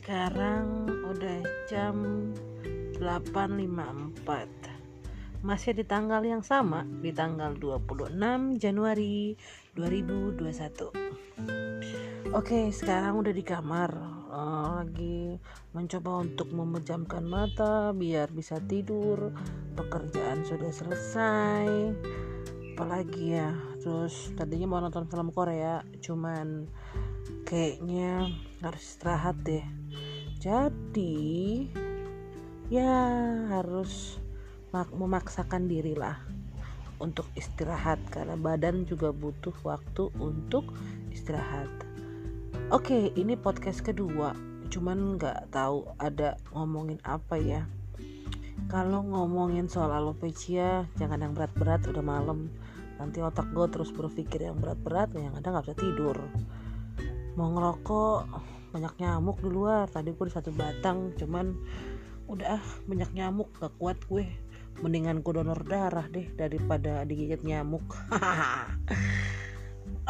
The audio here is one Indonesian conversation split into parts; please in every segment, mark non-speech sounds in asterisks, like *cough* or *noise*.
Sekarang udah jam 8.54 Masih di tanggal yang sama, di tanggal 26 Januari 2021 Oke, sekarang udah di kamar. Uh, Lagi mencoba untuk memejamkan mata biar bisa tidur. Pekerjaan sudah selesai. Apalagi ya, terus tadinya mau nonton film Korea Cuman kayaknya harus istirahat deh jadi ya harus memaksakan diri lah untuk istirahat karena badan juga butuh waktu untuk istirahat. Oke ini podcast kedua cuman nggak tahu ada ngomongin apa ya. Kalau ngomongin soal alopecia jangan yang berat-berat udah malam. Nanti otak gue terus berpikir yang berat-berat yang ada nggak bisa tidur. Mau ngerokok banyak nyamuk di luar. Tadi gue di satu batang cuman udah ah banyak nyamuk gak kuat gue. Mendingan gue donor darah deh daripada digigit nyamuk. *laughs*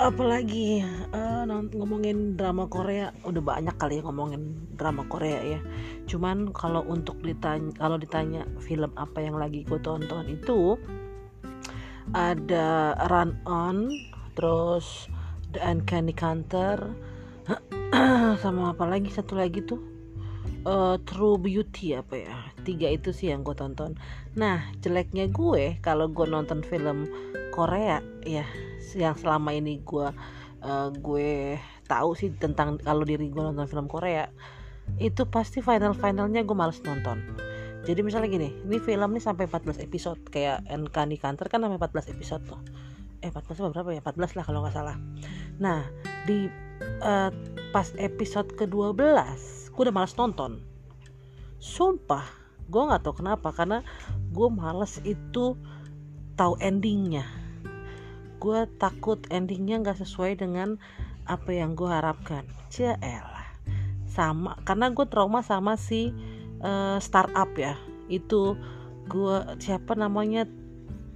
Apalagi uh, ngomongin drama Korea udah banyak kali ya ngomongin drama Korea ya. Cuman kalau untuk ditanya kalau ditanya film apa yang lagi gue tonton itu ada Run On terus The Uncanny Counter *clears throat* sama apa lagi? Satu lagi tuh uh, True Beauty apa ya? Tiga itu sih yang gue tonton. Nah jeleknya gue kalau gue nonton film Korea ya yang selama ini gue uh, gue tahu sih tentang kalau diri gue nonton film Korea itu pasti final finalnya gue males nonton. Jadi misalnya gini ini film nih sampai 14 episode kayak Enkani Kanter kan sampai 14 episode tuh. Eh 14 berapa ya? 14 lah kalau nggak salah. Nah di uh, pas episode ke-12 gue udah males nonton. Sumpah gue nggak tahu kenapa karena gue males itu tahu endingnya. Gue takut endingnya nggak sesuai dengan apa yang gue harapkan. Lah sama karena gue trauma sama si uh, startup ya. Itu gue siapa namanya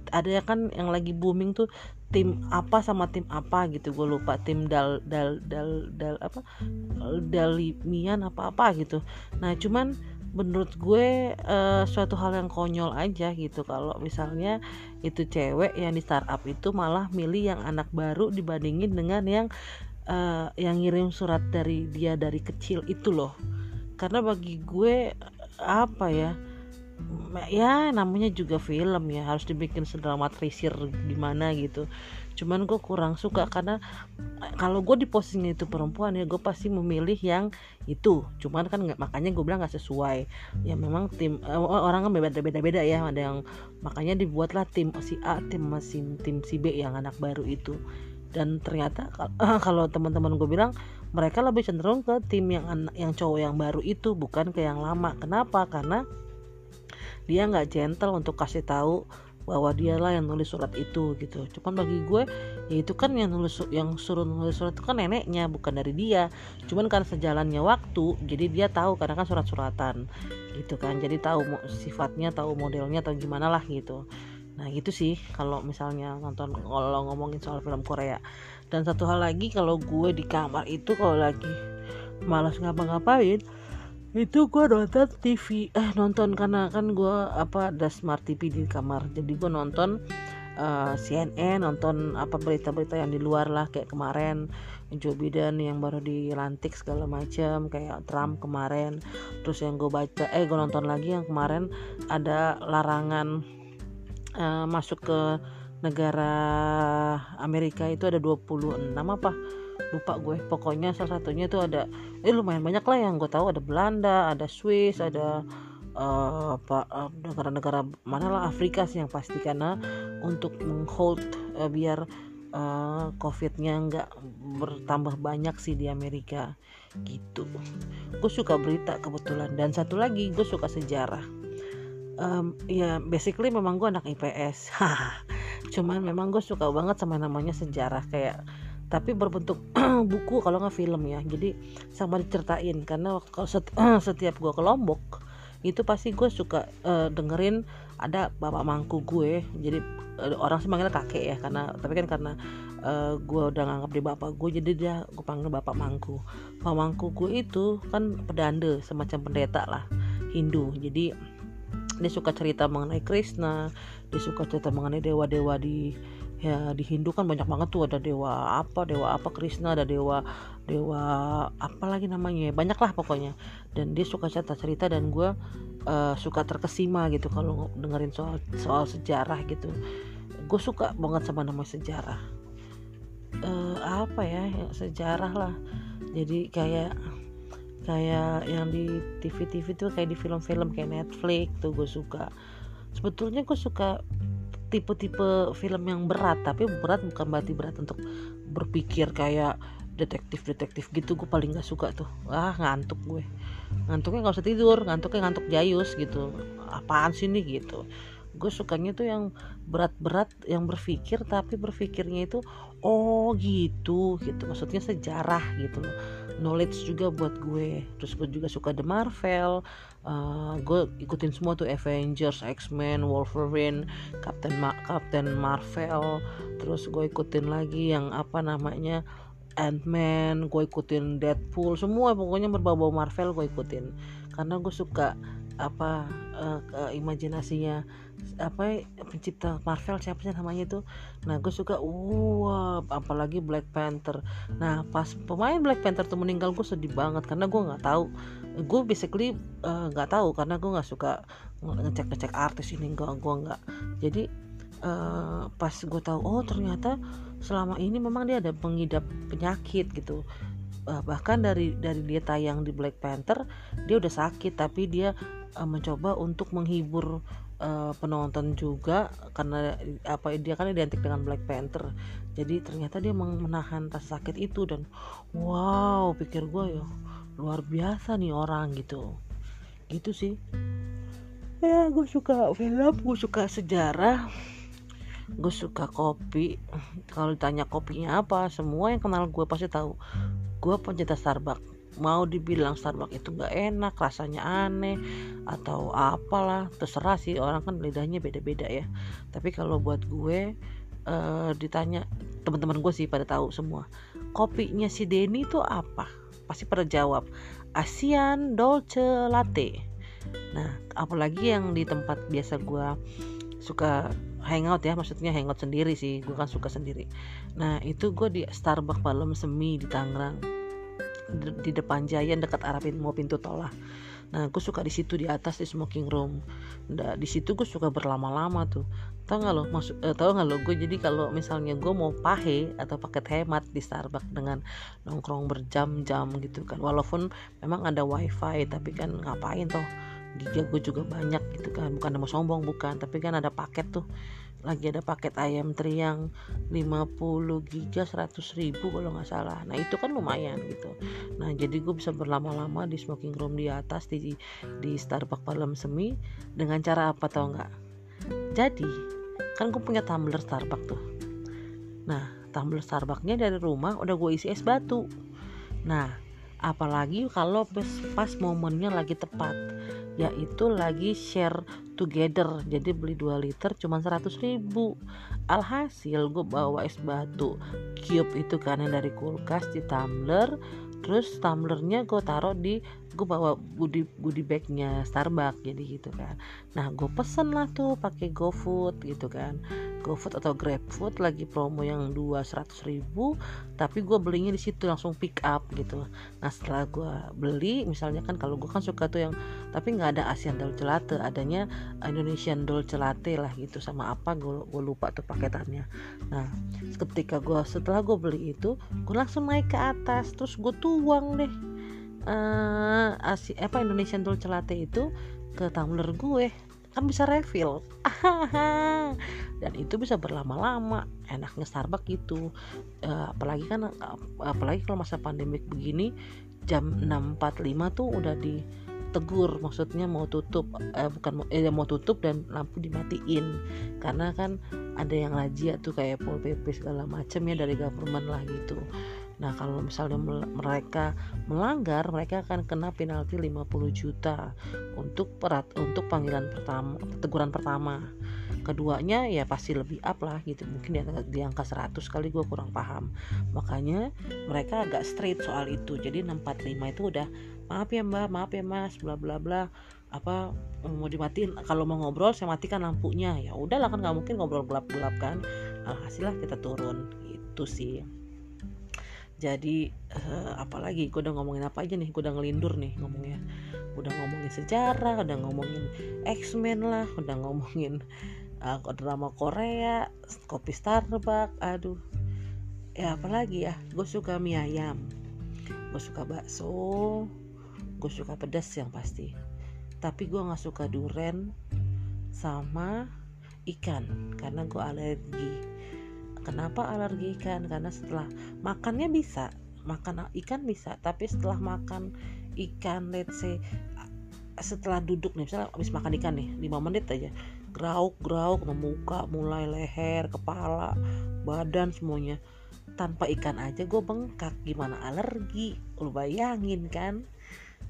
ada ya kan yang lagi booming tuh tim apa sama tim apa gitu. Gue lupa tim dal dal dal dal apa? Dalimian apa apa gitu nah cuman menurut gue uh, suatu hal yang konyol aja gitu kalau misalnya itu cewek yang di startup itu malah milih yang anak baru dibandingin dengan yang uh, yang ngirim surat dari dia dari kecil itu loh karena bagi gue apa ya ya namanya juga film ya harus dibikin sedramatisir gimana gitu. Cuman gue kurang suka karena kalau gue di posting itu perempuan ya gue pasti memilih yang itu. Cuman kan nggak makanya gue bilang nggak sesuai. Ya memang tim eh, orang kan beda beda beda ya ada yang makanya dibuatlah tim si A tim mesin tim si B yang anak baru itu. Dan ternyata *laughs* kalau teman-teman gue bilang mereka lebih cenderung ke tim yang yang cowok yang baru itu bukan ke yang lama. Kenapa? Karena dia nggak gentle untuk kasih tahu bahwa dialah yang nulis surat itu gitu. Cuman bagi gue ya itu kan yang nulis yang suruh nulis surat itu kan neneknya bukan dari dia. Cuman kan sejalannya waktu jadi dia tahu karena kan surat-suratan gitu kan. Jadi tahu sifatnya, tahu modelnya atau gimana lah gitu. Nah gitu sih kalau misalnya nonton kalau ngomongin soal film Korea. Dan satu hal lagi kalau gue di kamar itu kalau lagi malas ngapa-ngapain itu gue nonton TV eh nonton karena kan gue apa ada smart TV di kamar. Jadi gue nonton uh, eh, CNN nonton apa berita-berita yang di luar lah kayak kemarin. Joe Biden yang baru dilantik segala macam kayak Trump kemarin. Terus yang gue baca eh gue nonton lagi yang kemarin ada larangan uh, masuk ke negara Amerika itu ada 26 apa lupa gue. Pokoknya salah satunya itu ada eh lumayan banyak lah yang gue tahu. Ada Belanda ada Swiss ada uh, apa uh, negara-negara mana lah Afrika sih yang pasti. Karena untuk menghold uh, biar uh, covidnya nggak bertambah banyak sih di Amerika. Gitu. Gue suka berita kebetulan. Dan satu lagi gue suka sejarah. Um, ya basically memang gue anak IPS *laughs* cuman memang gue suka banget sama namanya sejarah. Kayak tapi berbentuk *clears throat* buku kalau nggak film ya. Jadi sama diceritain. Karena kalau *clears throat* setiap gue ke Lombok itu pasti gue suka uh, dengerin ada bapak mangku gue. Jadi uh, orang sih manggilnya kakek ya karena tapi kan karena uh, gue udah nganggap dia bapak gue jadi dia gue panggil bapak mangku. Bapak mangku gue itu kan pedanda semacam pendeta lah Hindu. Jadi dia suka cerita mengenai Krishna dia suka cerita mengenai dewa-dewa di ya di Hindu kan banyak banget tuh ada dewa apa dewa apa Krishna ada dewa dewa apa lagi namanya banyak lah pokoknya. Dan dia suka cerita cerita dan gue uh, suka terkesima gitu kalau dengerin soal soal sejarah gitu. Gue suka banget sama nama sejarah. Uh, apa ya sejarah lah. Jadi kayak kayak yang di TV-TV tuh kayak di film-film kayak Netflix tuh gue suka. Sebetulnya gue suka tipe-tipe film yang berat tapi berat bukan berarti berat untuk berpikir kayak detektif-detektif gitu gue paling gak suka tuh. Ah ngantuk gue. Ngantuknya nggak usah tidur ngantuknya ngantuk jayus gitu. Apaan sih nih gitu. Gue sukanya tuh yang berat-berat yang berpikir tapi berpikirnya itu oh gitu. Gitu. Maksudnya sejarah gitu loh. Knowledge juga buat gue. Terus gue juga suka The Marvel. Uh, gue ikutin semua tuh Avengers X-Men Wolverine Captain Ma Captain Marvel. Terus gue ikutin lagi yang apa namanya Ant-Man gue ikutin Deadpool. Semua pokoknya berbau-bau Marvel gue ikutin. Karena gue suka apa uh, imajinasinya apa pencipta Marvel siapa sih namanya itu? Nah gue suka wah apalagi Black Panther. Nah pas pemain Black Panther tuh meninggal gue sedih banget karena gue nggak tahu. Gue basically eh, nggak uh, tahu karena gue nggak suka ngecek ngecek artis ini gue gue nggak. Jadi uh, pas gue tahu oh ternyata selama ini memang dia ada pengidap penyakit gitu. Uh, bahkan dari dari dia tayang di Black Panther dia udah sakit tapi dia uh, mencoba untuk menghibur uh, penonton juga karena apa dia kan identik dengan Black Panther. Jadi ternyata dia menahan rasa sakit itu dan wow pikir gue ya luar biasa nih orang gitu. Gitu sih. Ya gue suka film gue suka sejarah gue suka kopi. Kalau ditanya kopinya apa semua yang kenal gue pasti tahu. Gue pencinta Starbucks mau dibilang Starbucks itu nggak enak rasanya aneh atau apalah terserah sih orang kan lidahnya beda-beda ya. Tapi kalau buat gue uh, ditanya teman-teman gue sih pada tahu semua kopinya si Denny itu apa? Pasti pada jawab Asian Dolce Latte. Nah apalagi yang di tempat biasa gue suka hangout ya maksudnya hangout sendiri sih gue kan suka sendiri. Nah itu gue di Starbucks malam semi di Tangerang di depan Giant dekat arah mau pintu tol lah. Nah gue suka di situ di atas di smoking room. Nah, di situ gue suka berlama-lama tuh. Tau nggak lo? Maksud eh, tau nggak lo? Gue jadi kalau misalnya gue mau pahe atau paket hemat di Starbucks dengan nongkrong berjam-jam gitu kan. Walaupun memang ada wifi tapi kan ngapain toh? Giga gue juga banyak gitu kan. Bukan mau sombong bukan. Tapi kan ada paket tuh lagi ada paket ayam triang 50 giga 100 ribu kalau nggak salah. Nah itu kan lumayan gitu. Nah jadi gue bisa berlama-lama di smoking room di atas di di Starbucks malam semi. Dengan cara apa tau nggak? Jadi kan gue punya tumbler Starbucks tuh. Nah tumbler Starbucksnya dari rumah udah gue isi es batu. Nah apalagi kalau pas momennya lagi tepat yaitu lagi share together. Jadi beli 2 liter cuma 100 ribu. Alhasil gue bawa es batu cube itu kan yang dari kulkas di tumbler. Terus tumblernya gue taruh di gue bawa goodie goodie bagnya Starbucks jadi gitu kan. Nah gue pesen lah tuh pakai GoFood gitu kan. GoFood atau GrabFood lagi promo yang dua seratus ribu tapi gue belinya di situ langsung pick up gitu. Nah setelah gue beli misalnya kan kalau gue kan suka tuh yang tapi nggak ada Asian Dolce Latte adanya Indonesian Dolce Latte lah gitu sama apa gue, lupa tuh paketannya. Nah ketika gue setelah gue beli itu gue langsung naik ke atas terus gue tuh uang deh uh, Asi, apa Indonesian Dolce Latte itu ke tumbler gue. Kan bisa refill. *laughs* Dan itu bisa berlama-lama. Enaknya Starbucks gitu. Uh, apalagi kan apalagi kalau masa pandemik begini jam 6.45 tuh udah ditegur. Maksudnya mau tutup eh, bukan eh, mau tutup dan lampu dimatiin. Karena kan ada yang razia tuh kayak pol pp segala macam ya dari government lah gitu Nah, kalau misalnya mereka melanggar, mereka akan kena penalti 50 juta untuk perat untuk panggilan pertama, teguran pertama. keduanya ya pasti lebih up lah gitu mungkin di, di angka 100 kali gue kurang paham. Makanya mereka agak straight soal itu. Jadi 645 itu udah maaf ya mbak maaf ya mas bla bla bla. Apa mau dimatiin kalau mau ngobrol saya matikan lampunya. Ya udahlah kan nggak mungkin ngobrol gelap gelap kan hasilnya kita turun. Itu sih jadi uh, apalagi gue udah ngomongin apa aja nih gue udah ngelindur nih ngomongnya. Udah ngomongin sejarah udah ngomongin X-Men lah udah ngomongin uh, drama Korea kopi Starbucks aduh. Ya apalagi ya gue suka mie ayam gue suka bakso gue suka pedas yang pasti. Tapi gue nggak suka duren sama ikan karena gue alergi Kenapa alergi ikan? Karena setelah makannya bisa, makan ikan bisa, tapi setelah makan ikan let's say setelah duduk nih misalnya habis makan ikan nih 5 menit aja grauk grauk muka mulai leher kepala badan semuanya tanpa ikan aja gue bengkak gimana alergi? Lu bayangin kan?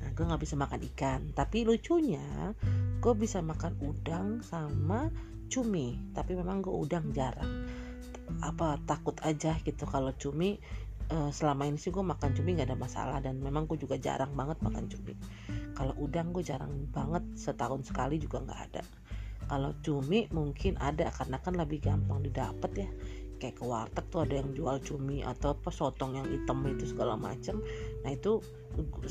Nah, gue nggak bisa makan ikan. Tapi lucunya gue bisa makan udang sama cumi tapi memang gue udang jarang apa takut aja gitu kalau cumi uh, selama ini sih gue makan cumi nggak ada masalah dan memang gue juga jarang banget makan cumi. Kalau udang gue jarang banget setahun sekali juga nggak ada. Kalau cumi mungkin ada karena kan lebih gampang didapat ya. Kayak ke warteg tuh ada yang jual cumi atau apa sotong yang hitam itu segala macem. Nah itu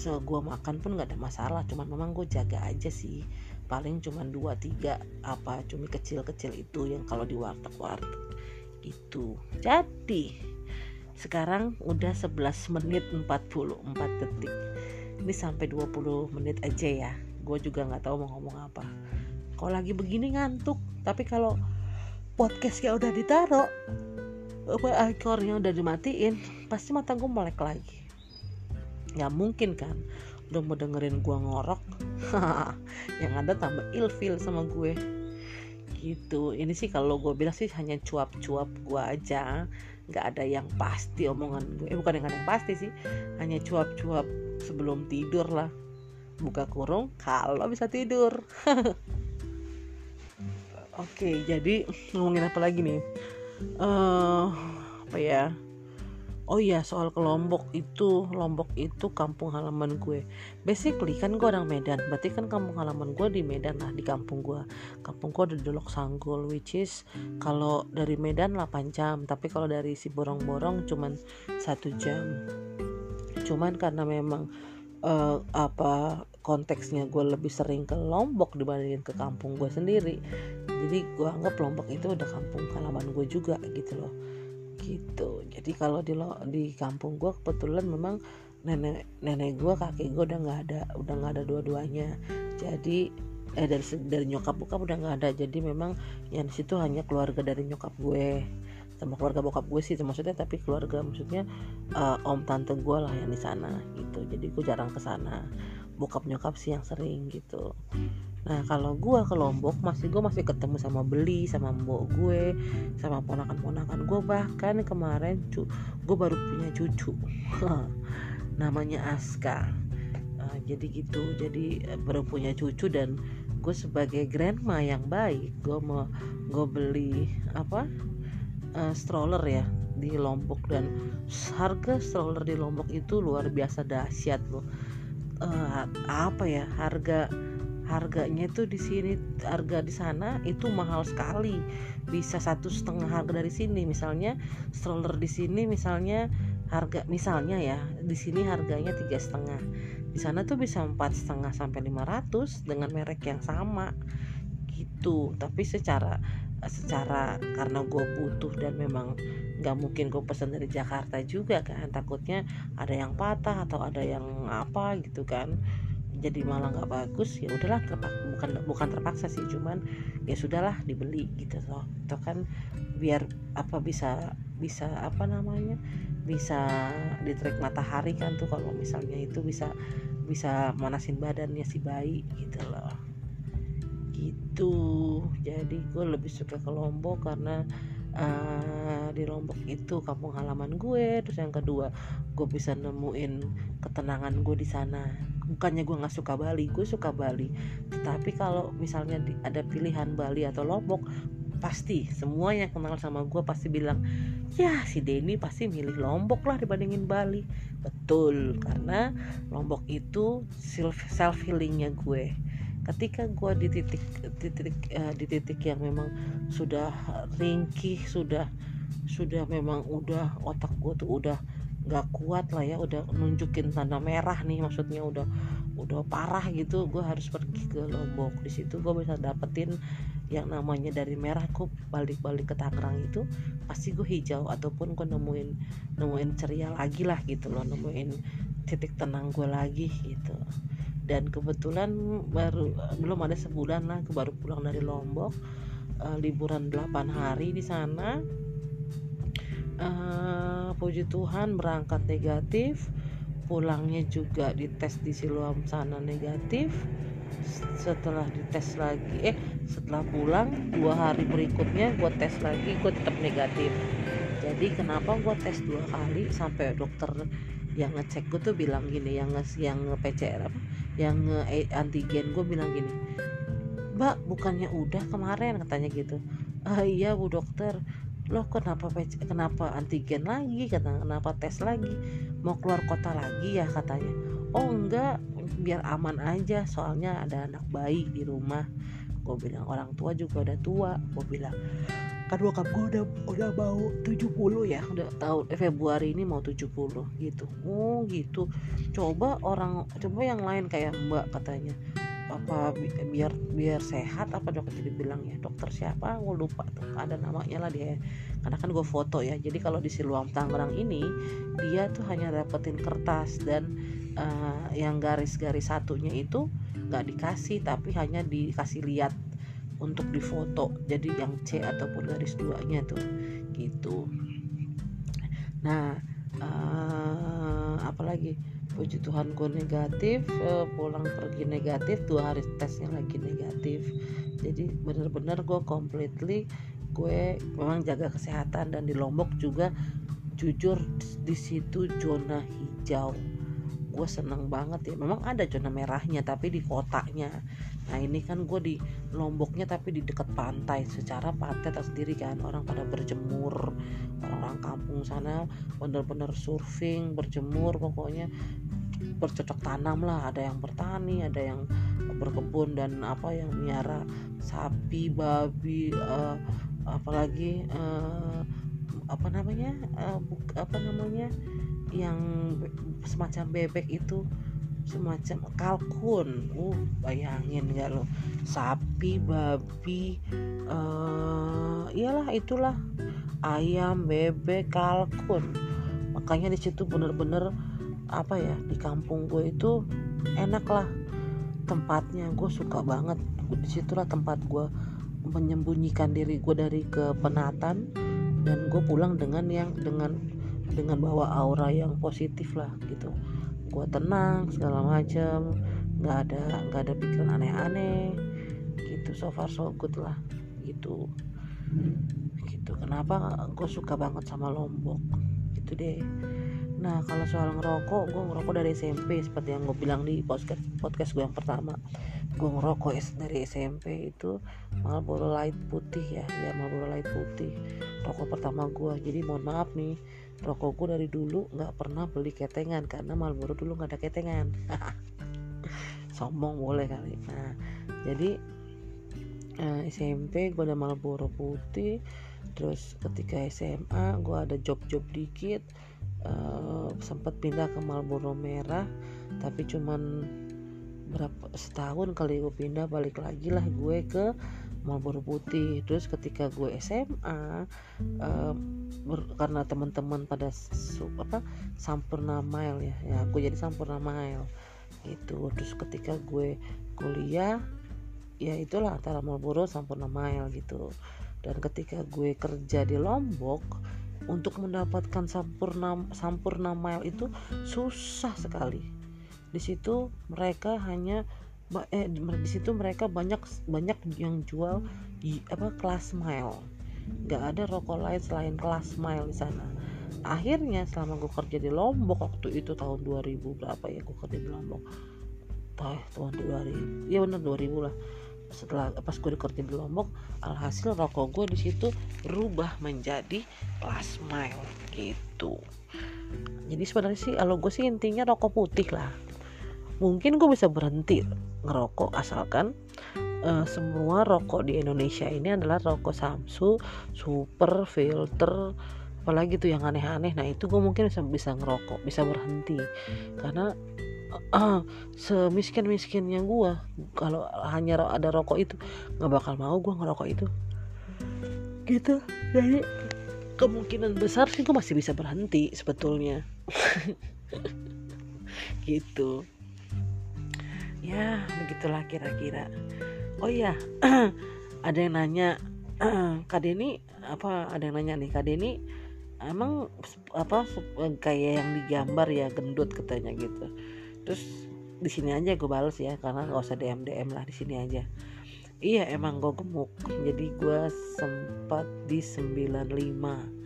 gue makan pun nggak ada masalah cuman memang gue jaga aja sih. Paling cuman dua tiga apa cumi kecil-kecil itu yang kalau di warteg warteg itu. Jadi sekarang udah 11 menit 44 detik. Ini sampai 20 menit aja ya. Gue juga nggak tahu mau ngomong apa. Kalau lagi begini ngantuk tapi kalau podcastnya udah ditaruh apa ekornya udah dimatiin pasti mata gue melek lagi. Nggak mungkin kan? Udah mau dengerin gue ngorok. *laughs* Yang ada tambah ilfil sama gue gitu. Ini sih kalau gue bilang sih hanya cuap-cuap gue aja. Nggak ada yang pasti omongan gue eh bukan yang ada yang pasti sih. Hanya cuap-cuap sebelum tidur lah. Buka kurung kalau bisa tidur. *laughs* Oke jadi ngomongin apa lagi nih? Uh, apa ya oh iya soal ke Lombok itu Lombok itu kampung halaman gue. Basically kan gue orang Medan. Berarti kan kampung halaman gue di Medan lah di kampung gue. Kampung gue di Dolok Sanggul which is kalau dari Medan 8 jam. Tapi kalau dari si borong-borong cuman satu jam. Cuman karena memang uh, apa konteksnya gue lebih sering ke Lombok dibandingin ke kampung gue sendiri jadi gue anggap Lombok itu udah kampung halaman gue juga gitu loh gitu. Jadi kalau di lo di kampung gue kebetulan memang nenek nenek gue kakek gue udah nggak ada udah nggak ada dua-duanya. Jadi eh dari dari nyokap bokap udah nggak ada. Jadi memang yang situ hanya keluarga dari nyokap gue. Sama keluarga bokap gue sih maksudnya tapi keluarga maksudnya uh, om tante gue lah yang di sana gitu. Jadi gue jarang ke sana. Bokap nyokap sih yang sering gitu Nah kalau gue ke Lombok masih gue masih ketemu sama beli sama mbok gue sama ponakan-ponakan gue bahkan kemarin cu gue baru punya cucu. *laughs* Namanya Aska. Uh, jadi gitu. Jadi eh, baru punya cucu dan gue sebagai grandma yang baik gue mau gue beli apa uh, stroller ya di Lombok. Dan harga stroller di Lombok itu luar biasa dahsyat loh uh, apa ya harga harganya tuh di sini harga di sana itu mahal sekali. Bisa satu setengah harga dari sini. Misalnya stroller di sini misalnya harga misalnya ya di sini harganya tiga setengah. Di sana tuh bisa empat setengah sampai lima ratus dengan merek yang sama. Gitu. Tapi secara secara karena gue butuh dan memang nggak mungkin gue pesan dari Jakarta juga kan. Takutnya ada yang patah atau ada yang apa gitu kan jadi malah nggak bagus ya udahlah terpaksa bukan bukan terpaksa sih cuman ya sudahlah dibeli gitu loh itu kan biar apa bisa bisa apa namanya bisa ditrik matahari kan tuh kalau misalnya itu bisa bisa manasin badannya si bayi gitu loh. Gitu. Jadi gue lebih suka ke Lombok karena uh, di Lombok itu kampung halaman gue terus yang kedua gue bisa nemuin ketenangan gue di sana bukannya gue nggak suka Bali gue suka Bali. Tetapi kalau misalnya ada pilihan Bali atau Lombok pasti semua yang kenal sama gue pasti bilang ya si Denny pasti milih Lombok lah dibandingin Bali. Betul karena Lombok itu self healingnya gue. Ketika gue di titik di titik uh, di titik yang memang sudah ringkih sudah sudah memang udah otak gue tuh udah nggak kuat lah ya udah nunjukin tanda merah nih maksudnya udah udah parah gitu gue harus pergi ke Lombok. Di situ gue bisa dapetin yang namanya dari merah gue balik-balik ke Tangerang itu pasti gue hijau ataupun gue nemuin nemuin ceria lagi lah gitu loh nemuin titik tenang gue lagi gitu. Dan kebetulan baru belum ada sebulan lah gue baru pulang dari Lombok uh, liburan 8 hari di sana uh, puji Tuhan berangkat negatif. Pulangnya juga dites di Siloam sana negatif. Setelah dites lagi eh setelah pulang dua hari berikutnya gue tes lagi gue tetap negatif. Jadi kenapa gue tes dua kali? Sampai dokter yang ngecek gue tuh bilang gini yang nge yang nge PCR apa? Yang nge eh, antigen gue bilang gini mbak bukannya udah kemarin? Katanya gitu. Ah iya bu dokter loh kenapa kenapa antigen lagi? Kata kenapa tes lagi? Mau keluar kota lagi ya katanya. Oh enggak. Biar aman aja. Soalnya ada anak bayi di rumah. Gue bilang orang tua juga udah tua. Gue bilang kan bokap gue udah udah mau 70 ya? Udah tahun eh, Februari ini mau 70 gitu. Oh gitu. Coba orang coba yang lain kayak mbak katanya apa biar biar sehat apa dokter bilang ya? Dokter siapa? Gue lupa tuh ada namanya lah dia. Karena kan gue foto ya. Jadi kalau di Siluam Tangerang ini dia tuh hanya dapetin kertas dan uh, yang garis-garis satunya itu nggak dikasih tapi hanya dikasih lihat untuk difoto. Jadi yang C ataupun garis duanya tuh gitu. Nah uh, apalagi puji Tuhan gue negatif uh, pulang pergi negatif dua hari tesnya lagi negatif. Jadi bener-bener gue completely gue memang jaga kesehatan dan di Lombok juga jujur di situ zona hijau. Gue seneng banget ya. Memang ada zona merahnya tapi di kotanya nah ini kan gue di Lomboknya tapi di dekat pantai. Secara pantai tersendiri kan orang pada berjemur. Orang-orang kampung sana bener-bener surfing berjemur pokoknya. Bercocok tanam lah ada yang bertani ada yang berkebun dan apa yang miara sapi babi uh, apalagi uh, apa namanya uh, apa namanya yang semacam bebek itu semacam kalkun. Uh bayangin ya lo? Sapi babi uh, iyalah itulah. Ayam bebek kalkun. Makanya di situ bener-bener apa ya di kampung gue itu enak lah tempatnya. Gue suka banget. Di situlah tempat gue menyembunyikan diri gue dari kepenatan. Dan gue pulang dengan yang dengan dengan bawa aura yang positif lah gitu gue tenang segala macam nggak ada nggak ada pikiran aneh-aneh. Gitu so far so good lah. Gitu. Gitu. Kenapa gue suka banget sama lombok? Gitu deh. Nah kalau soal ngerokok gue ngerokok dari SMP seperti yang gue bilang di podcast podcast gue yang pertama. Gue ngerokok dari SMP itu Marlboro Light putih ya ya Marlboro Light putih. Rokok pertama gue jadi mohon maaf nih rokok gue dari dulu nggak pernah beli ketengan karena Marlboro dulu nggak ada ketengan. *laughs* Sombong boleh kali. Nah jadi uh, eh, SMP gue ada Marlboro putih terus ketika SMA gue ada job-job dikit uh, sempat pindah ke Marlboro merah tapi cuman berapa setahun kali gue pindah balik lagi lah gue ke Marlboro putih. Terus ketika gue SMA uh, ber, karena teman-teman pada su, apa sampurna mile ya ya gue jadi sampurna mile itu terus ketika gue kuliah ya itulah antara Marlboro sampurna mile gitu. Dan ketika gue kerja di Lombok untuk mendapatkan sampurna sampurna mile itu susah sekali. Di situ mereka hanya eh di situ mereka banyak banyak yang jual di apa kelas mile. Nggak ada rokok lain selain kelas mile di sana. Akhirnya selama gue kerja di Lombok waktu itu tahun 2000 berapa ya gue kerja di Lombok? Tahun 2000 ya bener 2000 lah. Setelah pas gue kerja di Lombok alhasil rokok gue di situ berubah menjadi last mile gitu. Jadi sebenarnya sih kalau gue sih intinya rokok putih lah mungkin gue bisa berhenti ngerokok asalkan uh, semua rokok di Indonesia ini adalah rokok Samsu, super, filter, apalagi tuh yang aneh-aneh. Nah itu gue mungkin bisa bisa ngerokok, bisa berhenti. Karena *clears throat* uh, semiskin miskinnya gue kalau hanya ada rokok itu nggak bakal mau gue ngerokok itu. Gitu. Jadi kemungkinan besar sih gue masih bisa berhenti sebetulnya. *laughs* Gitu ya begitulah kira-kira. Oh iya *clears throat* ada yang nanya *clears throat* Kak Deni apa ada yang nanya nih? Kak Deni emang apa kayak yang digambar ya gendut katanya gitu. Terus di sini aja gue balas ya karena gak usah DM DM lah di sini aja. Iya emang gue gemuk. Jadi gue sempat di 95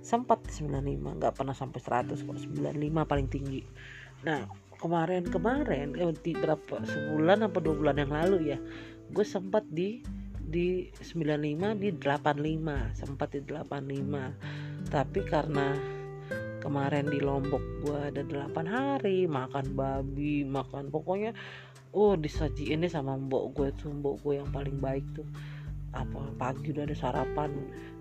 sempat di 95 nggak pernah sampai 100 kok. 95 paling tinggi. Nah kemarin kemarin eh, di berapa sebulan apa dua bulan yang lalu ya gue sempat di di 95 di 85 sempat di 85 tapi karena kemarin di Lombok gue ada 8 hari makan babi makan pokoknya oh disajiin deh sama mbok gue tuh mbok gue yang paling baik tuh. Apa pagi udah ada sarapan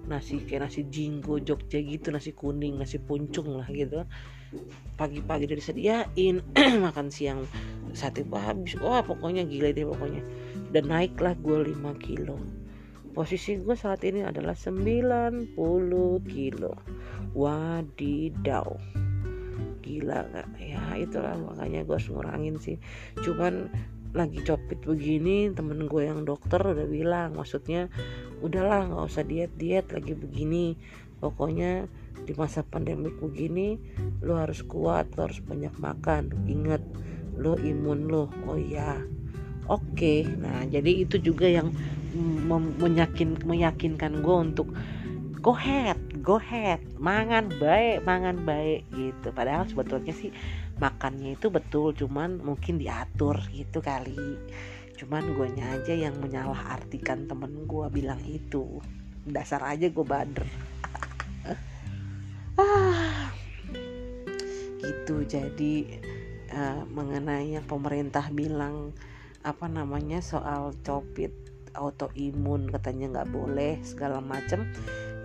nasi kayak nasi jinggo Jogja gitu nasi kuning nasi puncung lah gitu pagi-pagi dari sediain *clears throat* makan siang sate habis wah pokoknya gila deh pokoknya. Dan naiklah gue 5 kilo. Posisi gue saat ini adalah 90 kilo. Wadidaw. Gila gak ya itulah makanya gue harus ngurangin sih. Cuman lagi copit begini temen gue yang dokter udah bilang maksudnya udahlah nggak usah diet diet lagi begini. Pokoknya di masa pandemik begini lo harus kuat lo harus banyak makan. Inget lo imun lo oh iya. Oke. Okay. nah jadi itu juga yang menyakin meyakinkan gue untuk go ahead go ahead. Mangan baik mangan baik gitu. Padahal sebetulnya sih makannya itu betul cuman mungkin diatur gitu kali. Cuman gue aja yang menyalah artikan temen gue bilang itu. Dasar aja gue bader gitu jadi uh, mengenai yang pemerintah bilang apa namanya soal copit autoimun katanya nggak boleh segala macem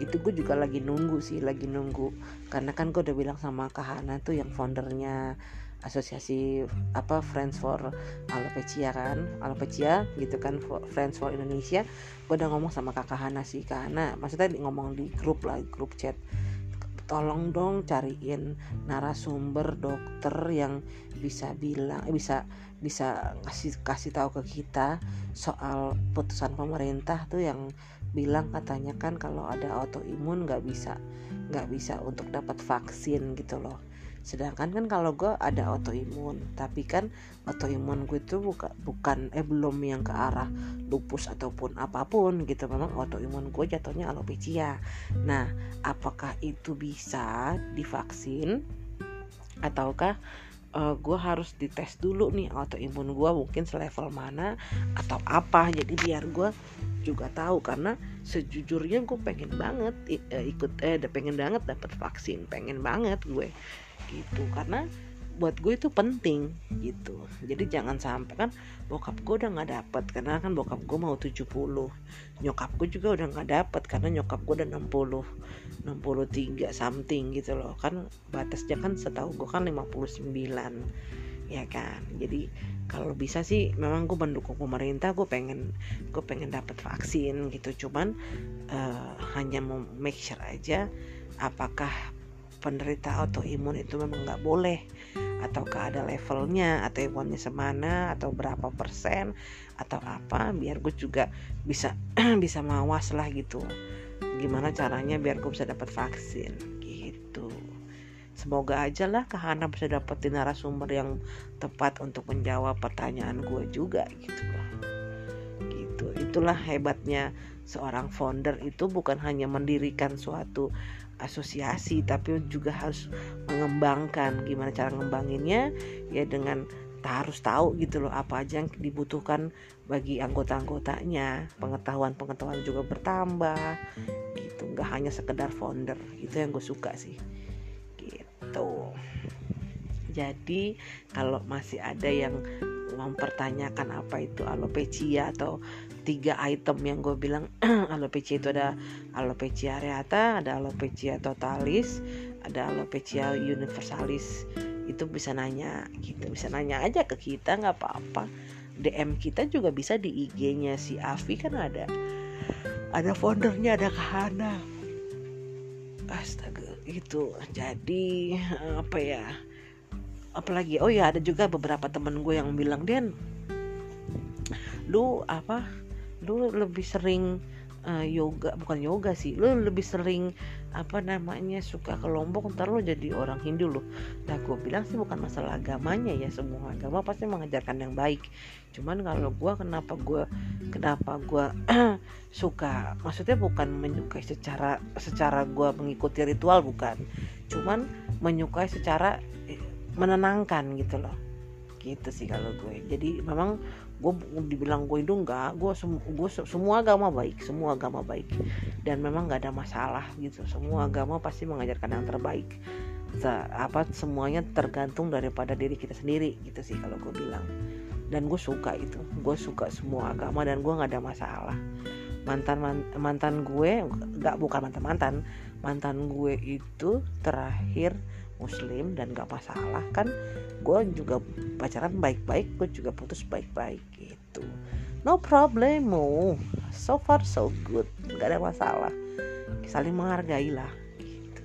itu gue juga lagi nunggu sih lagi nunggu. Karena kan gue udah bilang sama Kahana tuh yang foundernya asosiasi apa Friends for Alopecia kan Alopecia gitu kan Friends for Indonesia. Gue udah ngomong sama kakak Hana sih Kahana maksudnya ngomong di grup lah grup chat tolong dong cariin narasumber dokter yang bisa bilang eh, bisa bisa kasih kasih tahu ke kita soal putusan pemerintah tuh yang bilang katanya kan kalau ada autoimun nggak bisa nggak bisa untuk dapat vaksin gitu loh sedangkan kan kalau gue ada autoimun tapi kan autoimun gue itu bukan bukan eh belum yang ke arah lupus ataupun apa pun gitu. Memang autoimun gue jatuhnya alopecia. Nah apakah itu bisa divaksin? Ataukah uh, gue harus dites dulu nih autoimun gue mungkin selevel mana atau apa? Jadi biar gue juga tahu karena sejujurnya gue pengen banget uh, ikut eh pengen banget dapat vaksin pengen banget gue gitu. Karena buat gue itu penting gitu. Jadi jangan sampai kan bokap gue udah nggak dapet. Karena kan bokap gue mau 70 nyokap gue juga udah nggak dapet karena nyokap gue udah 60 63 something gitu loh. Kan batasnya kan setahu gue kan 59 ya kan? Jadi kalau bisa sih memang gue mendukung pemerintah gue pengen gue pengen dapat vaksin gitu. Cuman uh, hanya mau make sure aja apakah penderita autoimun itu memang nggak boleh. Ataukah ada levelnya atau imunnya semana atau berapa persen atau apa biar gue juga bisa *clears throat* bisa mawas lah gitu. Gimana caranya biar gue bisa dapat vaksin gitu. Semoga aja lah Kahana bisa dapetin narasumber yang tepat untuk menjawab pertanyaan gue juga gitu loh gitu. Itulah hebatnya seorang founder itu bukan hanya mendirikan suatu asosiasi tapi juga harus mengembangkan. Gimana cara ngembanginnya? Ya dengan harus tahu gitu loh apa aja yang dibutuhkan bagi anggota-anggotanya. Pengetahuan-pengetahuan juga bertambah gitu. Nggak hanya sekedar founder itu yang gue suka sih. Gitu. Jadi kalau masih ada yang mempertanyakan apa itu alopecia atau tiga item yang gue bilang *clears throat* alopecia itu ada alopecia areata ada alopecia totalis ada alopecia universalis. Itu bisa nanya gitu. Bisa nanya aja ke kita nggak apa-apa. DM kita juga bisa di IG-nya si Avi kan ada. Ada foundernya ada Kahana astaga itu. Jadi apa ya? Apalagi oh ya ada juga beberapa temen gue yang bilang Den lu apa lu lebih sering uh, yoga bukan yoga sih lu lebih sering apa namanya suka ke Lombok ntar lo jadi orang Hindu loh nah gue bilang sih bukan masalah agamanya ya semua agama pasti mengajarkan yang baik. Cuman kalau gue kenapa gue kenapa gue *clears throat* suka maksudnya bukan menyukai secara secara gue mengikuti ritual bukan. Cuman menyukai secara eh, menenangkan gitu loh. Gitu sih kalau gue. Jadi memang gue dibilang gue itu enggak gue sem gue semua agama baik semua agama baik. Dan memang nggak ada masalah gitu. Semua agama pasti mengajarkan yang terbaik. Se apa semuanya tergantung daripada diri kita sendiri gitu sih kalau gue bilang. Dan gue suka itu. Gue suka semua agama dan gue nggak ada masalah. Mantan mantan gue nggak bukan mantan mantan mantan gue itu terakhir muslim dan gak masalah kan gue juga pacaran baik-baik gue juga putus baik-baik gitu. No problem so far so good gak ada masalah. Saling menghargai lah gitu.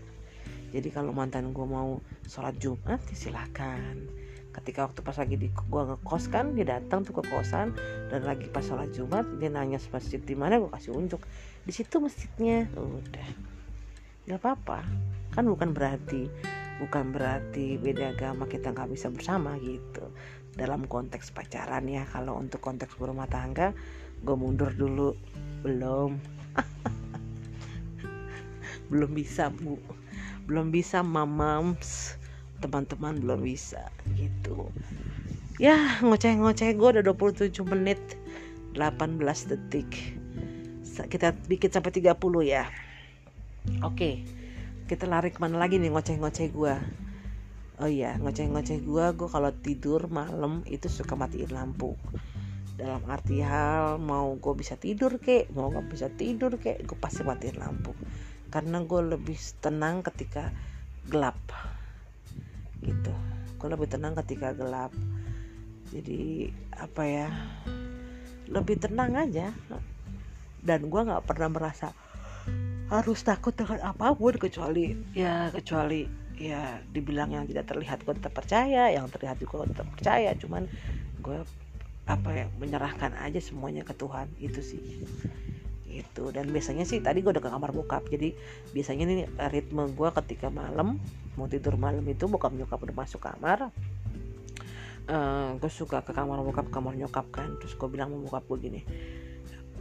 Jadi kalau mantan gue mau sholat jumat ya silakan. Ketika waktu pas lagi di gue ngekos kan dia datang tuh ke kosan dan lagi pas sholat jumat dia nanya masjid di mana gue kasih unjuk. Di situ masjidnya udah. Nggak apa-apa kan bukan berarti bukan berarti beda agama kita nggak bisa bersama gitu. Dalam konteks pacaran ya kalau untuk konteks berumah tangga gue mundur dulu. Belum. *laughs* Belum bisa bu. Belum bisa mamams. Teman-teman belum bisa gitu. Ya ngoceh-ngoceh gue udah 27 menit 18 detik. Kita bikin sampai 30 ya. Oke. okay kita lari ke mana lagi nih ngoceh-ngoceh gue oh iya ngoceh-ngoceh gue gue kalau tidur malam itu suka matiin lampu. Dalam arti hal mau gue bisa tidur kek. Mau gak bisa tidur kek gue pasti matiin lampu. Karena gue lebih tenang ketika gelap. Gitu. Gue lebih tenang ketika gelap. Jadi apa ya lebih tenang aja. Dan gue nggak pernah merasa harus takut dengan apa pun kecuali ya kecuali ya dibilang yang tidak terlihat gue tetap percaya yang terlihat juga gue tetap percaya cuman gue apa ya menyerahkan aja semuanya ke Tuhan itu sih. Itu dan biasanya sih tadi gue udah ke kamar bokap jadi biasanya nih ritme gue ketika malam mau tidur malam itu bokap nyokap udah masuk kamar uh, eh, gue suka ke kamar bokap kamar nyokap kan terus gue bilang mau bokap gue gini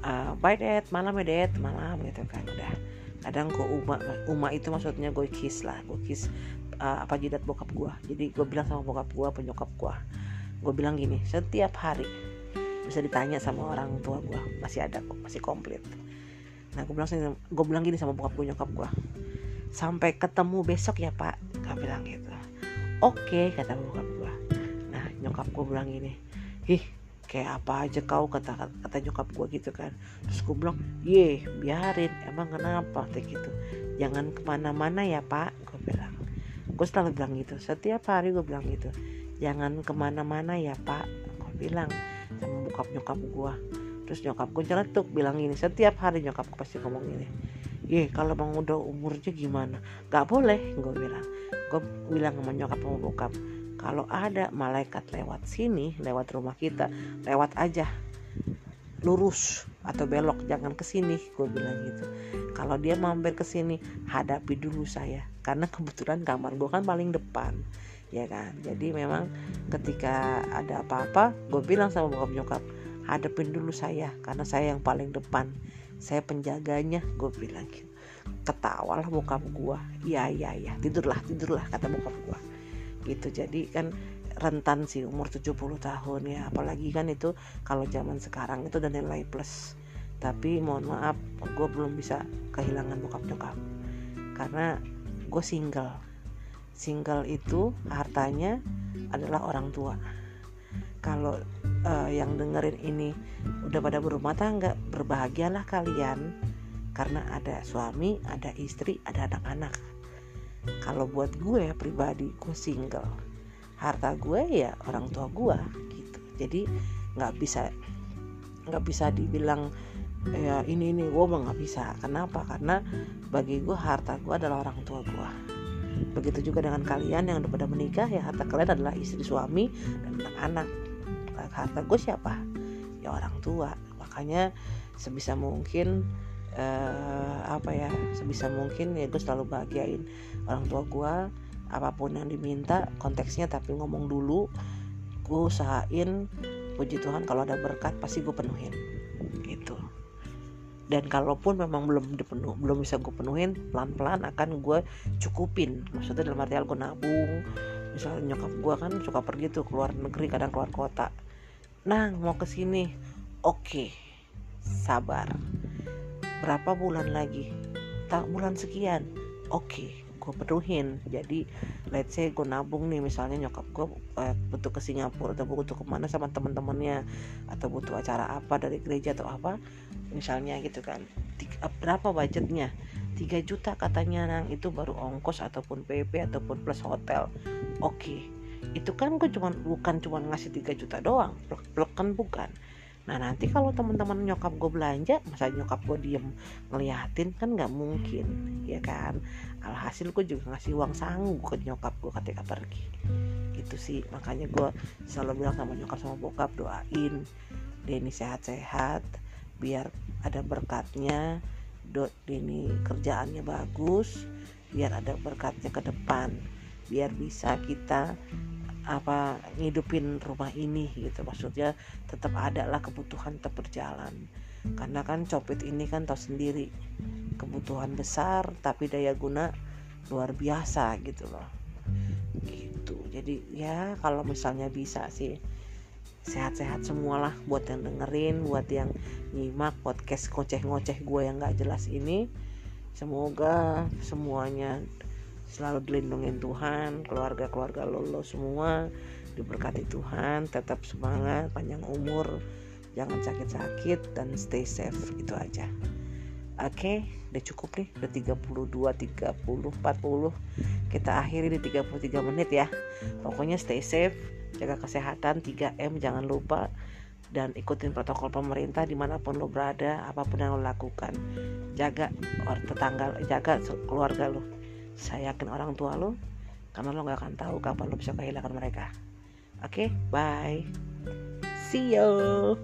uh, bye dad. Malam ya dad. Malam gitu kan. Udah. Kadang gue uma. Uma itu maksudnya gue kiss lah. Gue kiss uh, apa jidat bokap gue jadi gue bilang sama bokap gue penyokap gue gue bilang gini setiap hari bisa ditanya sama orang tua gue masih ada kok masih komplit. Nah gue bilang gue bilang gini sama bokap gue nyokap gue sampai ketemu besok ya pak gue bilang gitu. Oke kata bokap gue nah nyokap gue bilang gini ih kayak apa aja kau kata kata nyokap gue gitu kan. Terus gue bilang ye biarin emang kenapa? Kayak gitu. Jangan ke mana-mana ya pak gue bilang. Gue selalu bilang gitu setiap hari gue bilang gitu. Jangan ke mana-mana ya pak gue bilang sama bokap nyokap gue terus nyokap gue nyeletuk bilang ini setiap hari nyokap gue pasti ngomong ini ye kalau bang udah umurnya gimana? Gak boleh gue bilang. Gue bilang sama nyokap sama bokap kalau ada malaikat lewat sini lewat rumah kita lewat aja lurus atau belok jangan ke sini gue bilang gitu. Kalau dia mampir ke sini hadapi dulu saya karena kebetulan kamar gue kan paling depan ya kan? Jadi memang ketika ada apa-apa gue bilang sama bokap nyokap hadapin dulu saya karena saya yang paling depan saya penjaganya gue bilang gitu. Ketawa lah bokap gue iya iya iya tidurlah tidurlah kata bokap gue gitu. Jadi kan rentan sih umur 70 tahun ya. Apalagi kan itu kalau zaman sekarang itu udah nilai plus. Tapi mohon maaf gue belum bisa kehilangan bokap nyokap. Karena gue single. Single itu hartanya adalah orang tua. Kalau uh, yang dengerin ini udah pada berumah tangga berbahagialah kalian. Karena ada suami ada istri ada anak-anak kalau buat gue pribadi gue single. Harta gue ya orang tua gue gitu. Jadi nggak bisa nggak bisa dibilang ya ini ini. Gue mah nggak bisa. Kenapa? Karena bagi gue harta gue adalah orang tua gue. Begitu juga dengan kalian yang udah pada menikah ya harta kalian adalah istri suami dan anak-anak harta gue siapa? Ya orang tua. Makanya sebisa mungkin uh, apa ya sebisa mungkin ya gue selalu bahagiain orang tua gue apa pun yang diminta konteksnya tapi ngomong dulu gue usahain puji Tuhan kalau ada berkat pasti gue penuhin gitu. Dan kalaupun memang belum dipenuh belum bisa gue penuhin pelan pelan akan gue cukupin. Maksudnya dalam arti gue nabung misalnya nyokap gue kan suka pergi tuh keluar negeri kadang keluar kota. Nah mau ke sini. Oke sabar. Berapa bulan lagi? Tak bulan sekian. Oke gue penuhin jadi let's say gue nabung nih misalnya nyokap gue eh, butuh ke Singapura atau butuh ke mana sama teman-temannya atau butuh acara apa dari gereja atau apa misalnya gitu kan. Tiga, berapa budgetnya? 3 juta katanya nang. Itu baru ongkos ataupun PP ataupun plus hotel. Oke. Okay. itu kan gue cuma bukan cuma ngasih 3 juta doang. Plek kan bukan Nah nanti kalau teman-teman nyokap gue belanja, masa nyokap gue diem ngeliatin kan nggak mungkin, ya kan? Alhasil gue juga ngasih uang sanggup ke nyokap gue ketika pergi. Itu sih makanya gue selalu bilang sama nyokap sama bokap doain Denny sehat-sehat, biar ada berkatnya, Denny kerjaannya bagus, biar ada berkatnya ke depan, biar bisa kita apa ngidupin rumah ini gitu. Maksudnya tetap ada lah kebutuhan tetap berjalan. Karena kan copet ini kan tahu sendiri kebutuhan besar tapi daya guna luar biasa gitu loh. Gitu. Jadi ya kalau misalnya bisa sih sehat-sehat semualah buat yang dengerin buat yang nyimak podcast ngoceh-ngoceh gue yang gak jelas ini. Semoga semuanya selalu dilindungi Tuhan keluarga-keluarga lo, lo semua diberkati Tuhan tetap semangat panjang umur jangan sakit-sakit dan stay safe itu aja. Oke okay, udah cukup nih udah 32 30 40 kita akhiri di 33 menit ya. Pokoknya stay safe jaga kesehatan 3M jangan lupa. Dan ikutin protokol pemerintah di mana pun lo berada apa pun yang lo lakukan. Jaga tetangga jaga keluarga lo saya yakin orang tua lo karena lo nggak akan tahu kapan lo bisa kehilangan mereka. Oke okay, bye. See you.